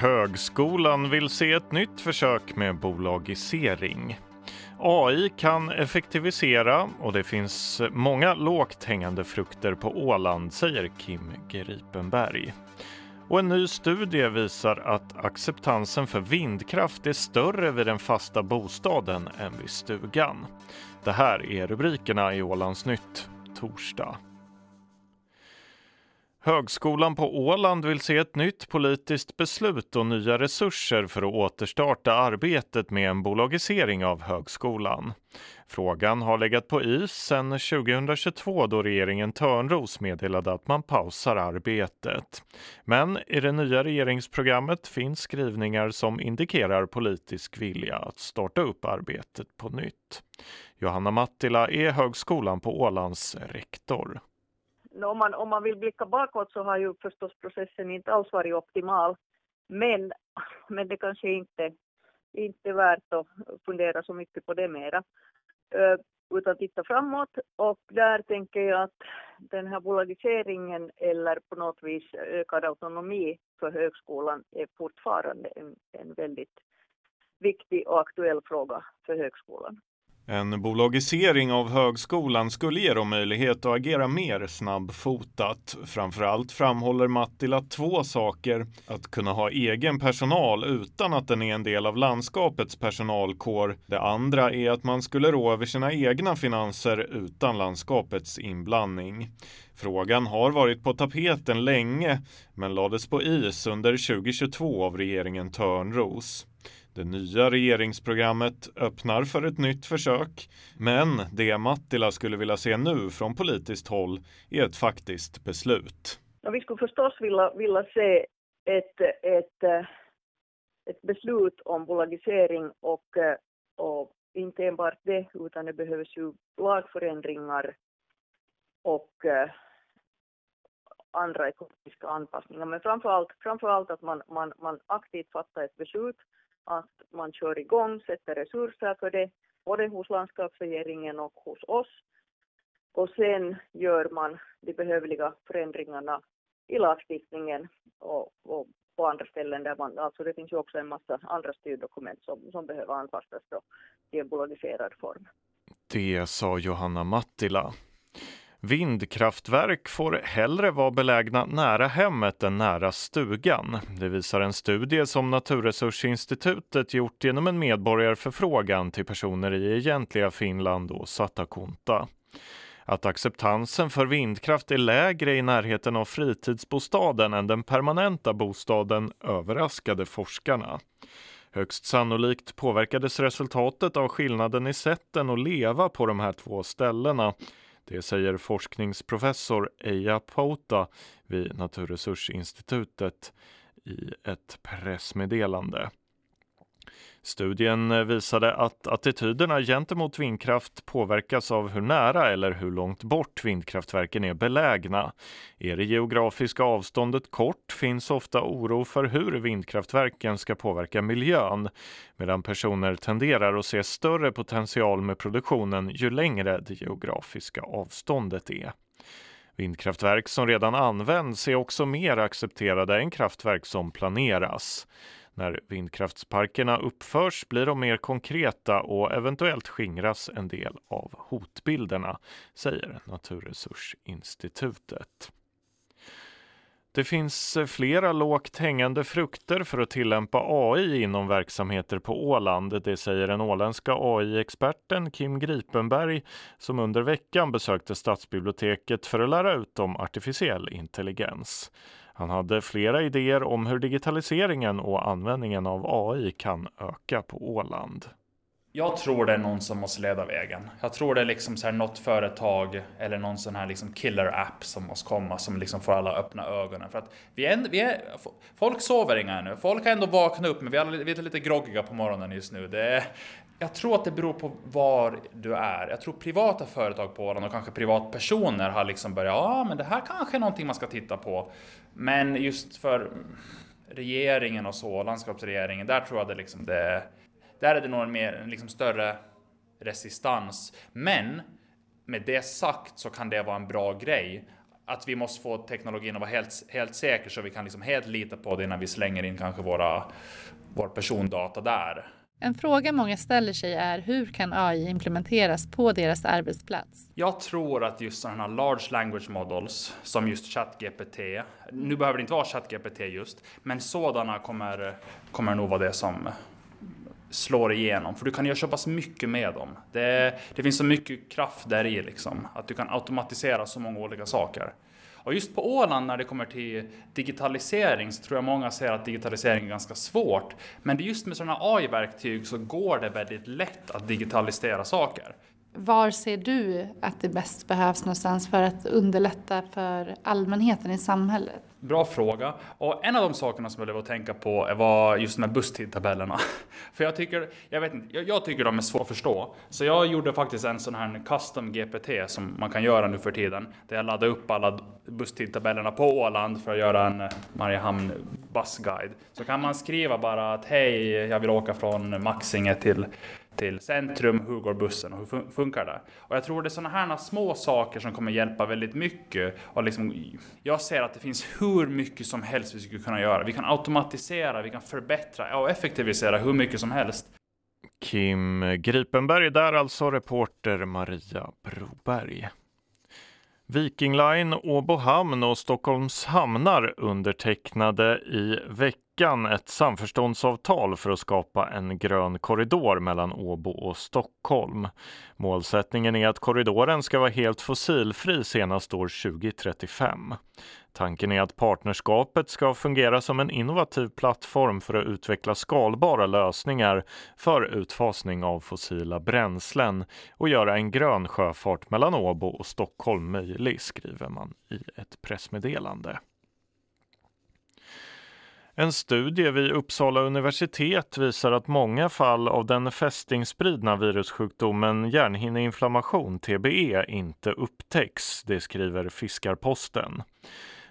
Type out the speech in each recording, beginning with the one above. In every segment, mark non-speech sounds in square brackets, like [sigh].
Högskolan vill se ett nytt försök med bolagisering. AI kan effektivisera och det finns många lågt hängande frukter på Åland, säger Kim Gripenberg. Och en ny studie visar att acceptansen för vindkraft är större vid den fasta bostaden än vid stugan. Det här är rubrikerna i Ålandsnytt torsdag. Högskolan på Åland vill se ett nytt politiskt beslut och nya resurser för att återstarta arbetet med en bolagisering av högskolan. Frågan har legat på is sedan 2022 då regeringen Törnros meddelade att man pausar arbetet. Men i det nya regeringsprogrammet finns skrivningar som indikerar politisk vilja att starta upp arbetet på nytt. Johanna Mattila är Högskolan på Ålands rektor om man, om man vill blicka bakåt så har ju förstås processen inte alls varit optimal. Men, [laughs] men det kanske inte, inte är värt att fundera så mycket på det mera. Utan titta framåt och där tänker jag att den här bolagiseringen eller på något vis ökad autonomi för högskolan är fortfarande en, en väldigt viktig och aktuell fråga för högskolan. En bolagisering av högskolan skulle ge dem möjlighet att agera mer snabbfotat. Framförallt framhåller Mattila två saker. Att kunna ha egen personal utan att den är en del av landskapets personalkår. Det andra är att man skulle rå över sina egna finanser utan landskapets inblandning. Frågan har varit på tapeten länge men lades på is under 2022 av regeringen Törnros. Det nya regeringsprogrammet öppnar för ett nytt försök, men det Mattila skulle vilja se nu från politiskt håll är ett faktiskt beslut. Ja, vi skulle förstås vilja, vilja se ett, ett, eh, ett beslut om bolagisering och, eh, och inte enbart det, utan det behövs ju lagförändringar och eh, andra ekonomiska anpassningar. Men framför allt att man, man, man aktivt fattar ett beslut att man kör igång, sätter resurser för det, både hos landskapsregeringen och hos oss. Och sen gör man de behövliga förändringarna i lagstiftningen och, och på andra ställen där man, alltså det finns ju också en massa andra styrdokument som, som behöver anpassas då i en bolagiserad form. Det sa Johanna Mattila. Vindkraftverk får hellre vara belägna nära hemmet än nära stugan. Det visar en studie som Naturresursinstitutet gjort genom en medborgarförfrågan till personer i egentliga Finland och Satakunta. Att acceptansen för vindkraft är lägre i närheten av fritidsbostaden än den permanenta bostaden överraskade forskarna. Högst sannolikt påverkades resultatet av skillnaden i sätten att leva på de här två ställena det säger forskningsprofessor Eija Pouta vid Naturresursinstitutet i ett pressmeddelande. Studien eh, visade att attityderna gentemot vindkraft påverkas av hur nära eller hur långt bort vindkraftverken är belägna. Är det geografiska avståndet kort finns ofta oro för hur vindkraftverken ska påverka miljön, medan personer tenderar att se större potential med produktionen ju längre det geografiska avståndet är. Vindkraftverk som redan används är också mer accepterade än kraftverk som planeras. När vindkraftsparkerna uppförs blir de mer konkreta och eventuellt skingras en del av hotbilderna, säger Naturresursinstitutet. Det finns eh, flera lågt hängande frukter för att tillämpa AI inom verksamheter på Åland. Det säger den åländska AI-experten Kim Gripenberg som under veckan besökte stadsbiblioteket för att lära ut om artificiell intelligens. Han hade flera idéer om hur digitaliseringen och användningen av AI kan öka på Åland. Jag tror det är någon som måste leda vägen. Jag tror det är liksom så här något företag eller någon sån här liksom killer app som måste komma som liksom får alla öppna ögonen. För att vi är, vi är, folk sover inga ännu. Folk har ändå vaknat upp men vi är, vi är lite groggiga på morgonen just nu. Det är, jag tror att det beror på var du är. Jag tror privata företag på Åland och kanske privatpersoner har liksom börjat, ja men det här kanske är någonting man ska titta på. Men just för regeringen och så, landskapsregeringen, där tror jag det liksom det, där är det nog en mer, liksom större resistans. Men med det sagt så kan det vara en bra grej att vi måste få teknologin att vara helt, helt säker så vi kan liksom helt lita på det innan vi slänger in kanske våra, vår persondata där. En fråga många ställer sig är hur kan AI implementeras på deras arbetsplats? Jag tror att just sådana här large language models som just ChatGPT, nu behöver det inte vara ChatGPT just, men sådana kommer, kommer nog vara det som slår igenom. För du kan göra så pass mycket med dem. Det, det finns så mycket kraft där i liksom, att du kan automatisera så många olika saker. Och just på Åland när det kommer till digitalisering så tror jag många säger att digitalisering är ganska svårt. Men just med sådana AI-verktyg så går det väldigt lätt att digitalisera saker. Var ser du att det bäst behövs någonstans för att underlätta för allmänheten i samhället? Bra fråga. Och en av de sakerna som jag behöver tänka på var just de här busstidtabellerna. [laughs] För jag tycker, jag vet inte, jag, jag, tycker de är svåra att förstå. Så jag gjorde faktiskt en sån här custom GPT som man kan göra nu för tiden. Där jag laddade upp alla busstidtabellerna på Åland för att göra en eh, Mariehamn bussguide. Så kan man skriva bara att hej, jag vill åka från Maxinge till till centrum, hur går bussen och hur funkar det? Och jag tror det är sådana här små saker som kommer hjälpa väldigt mycket. Och liksom, jag ser att det finns hur mycket som helst vi skulle kunna göra. Vi kan automatisera, vi kan förbättra och effektivisera hur mycket som helst. Kim Gripenberg där alltså, reporter Maria Broberg. Viking Line, Åbo hamn och Stockholms hamnar undertecknade i veckan ett samförståndsavtal för att skapa en grön korridor mellan Åbo och Stockholm. Målsättningen är att korridoren ska vara helt fossilfri senast år 2035. Tanken är att partnerskapet ska fungera som en innovativ plattform för att utveckla skalbara lösningar för utfasning av fossila bränslen och göra en grön sjöfart mellan Åbo och Stockholm möjlig, skriver man i ett pressmeddelande. En studie vid Uppsala universitet visar att många fall av den fästingspridna virussjukdomen hjärnhinneinflammation, TBE, inte upptäcks, det skriver Fiskarposten.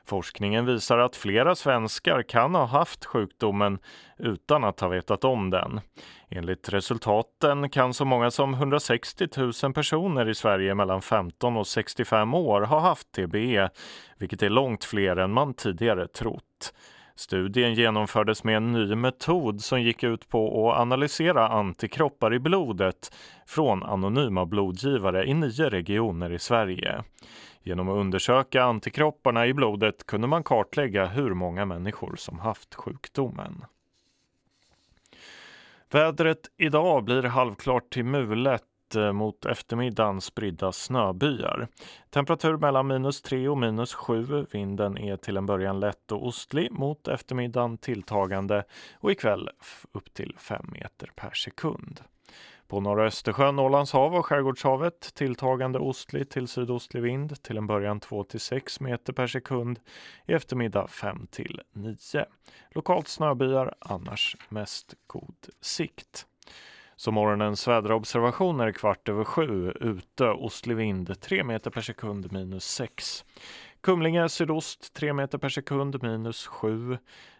Forskningen visar att flera svenskar kan ha haft sjukdomen utan att ha vetat om den. Enligt resultaten kan så många som 160 000 personer i Sverige mellan 15 och 65 år ha haft TBE, vilket är långt fler än man tidigare trott. Studien genomfördes med en ny metod som gick ut på att analysera antikroppar i blodet från anonyma blodgivare i nio regioner i Sverige. Genom att undersöka antikropparna i blodet kunde man kartlägga hur många människor som haft sjukdomen. Vädret idag blir halvklart till mulet Eh, mot eftermiddagen spridda snöbyar. Temperatur mellan minus 3 och minus 7. Vinden är till en början lätt och ostlig mot eftermiddagen tilltagande och ikväll upp till 5 meter per sekund. På norra Östersjön, Ålands hav och Skärgårdshavet tilltagande ostlig till sydostlig vind till en början 2 till 6 meter per sekund. I eftermiddag 5 till 9. Lokalt snöbyar, annars mest god sikt. Så morgonens väderobservationer kvart över sju. Ute ostlig vind 3 meter per sekund minus 6. Kumlinge sydost 3 meter per sekund minus 7.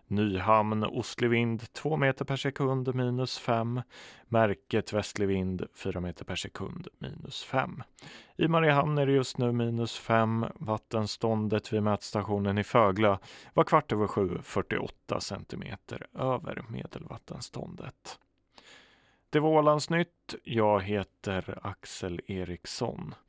Nyhamn ostlig vind 2 meter per sekund minus 5. Märket västlig vind 4 meter per sekund minus 5. I Mariehamn är det just nu minus 5. Vattenståndet vid mätstationen i Fögla var kvart över 7 48 centimeter över medelvattenståndet. Det var Ålandsnytt. Jag heter Axel Eriksson.